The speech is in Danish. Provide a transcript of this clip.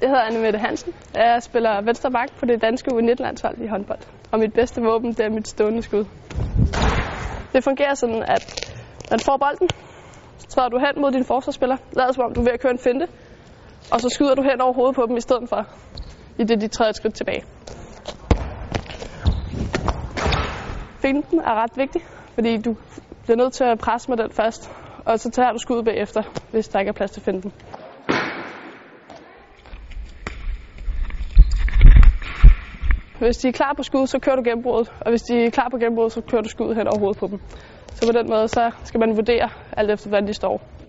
Jeg hedder Anne Mette Hansen. Jeg spiller venstre bak på det danske U19-landshold i håndbold. Og mit bedste våben, det er mit stående skud. Det fungerer sådan, at når du får bolden, så træder du hen mod din forsvarsspiller. lader som om du er ved at køre en finte. Og så skyder du hen over hovedet på dem i stedet for, i det de træder et skridt tilbage. Finten er ret vigtig, fordi du bliver nødt til at presse med den først, og så tager du skuddet bagefter, hvis der ikke er plads til finten. Hvis de er klar på skud, så kører du genbruget, og hvis de er klar på genbruget, så kører du skud hen over hovedet på dem. Så på den måde, så skal man vurdere alt efter, hvordan de står.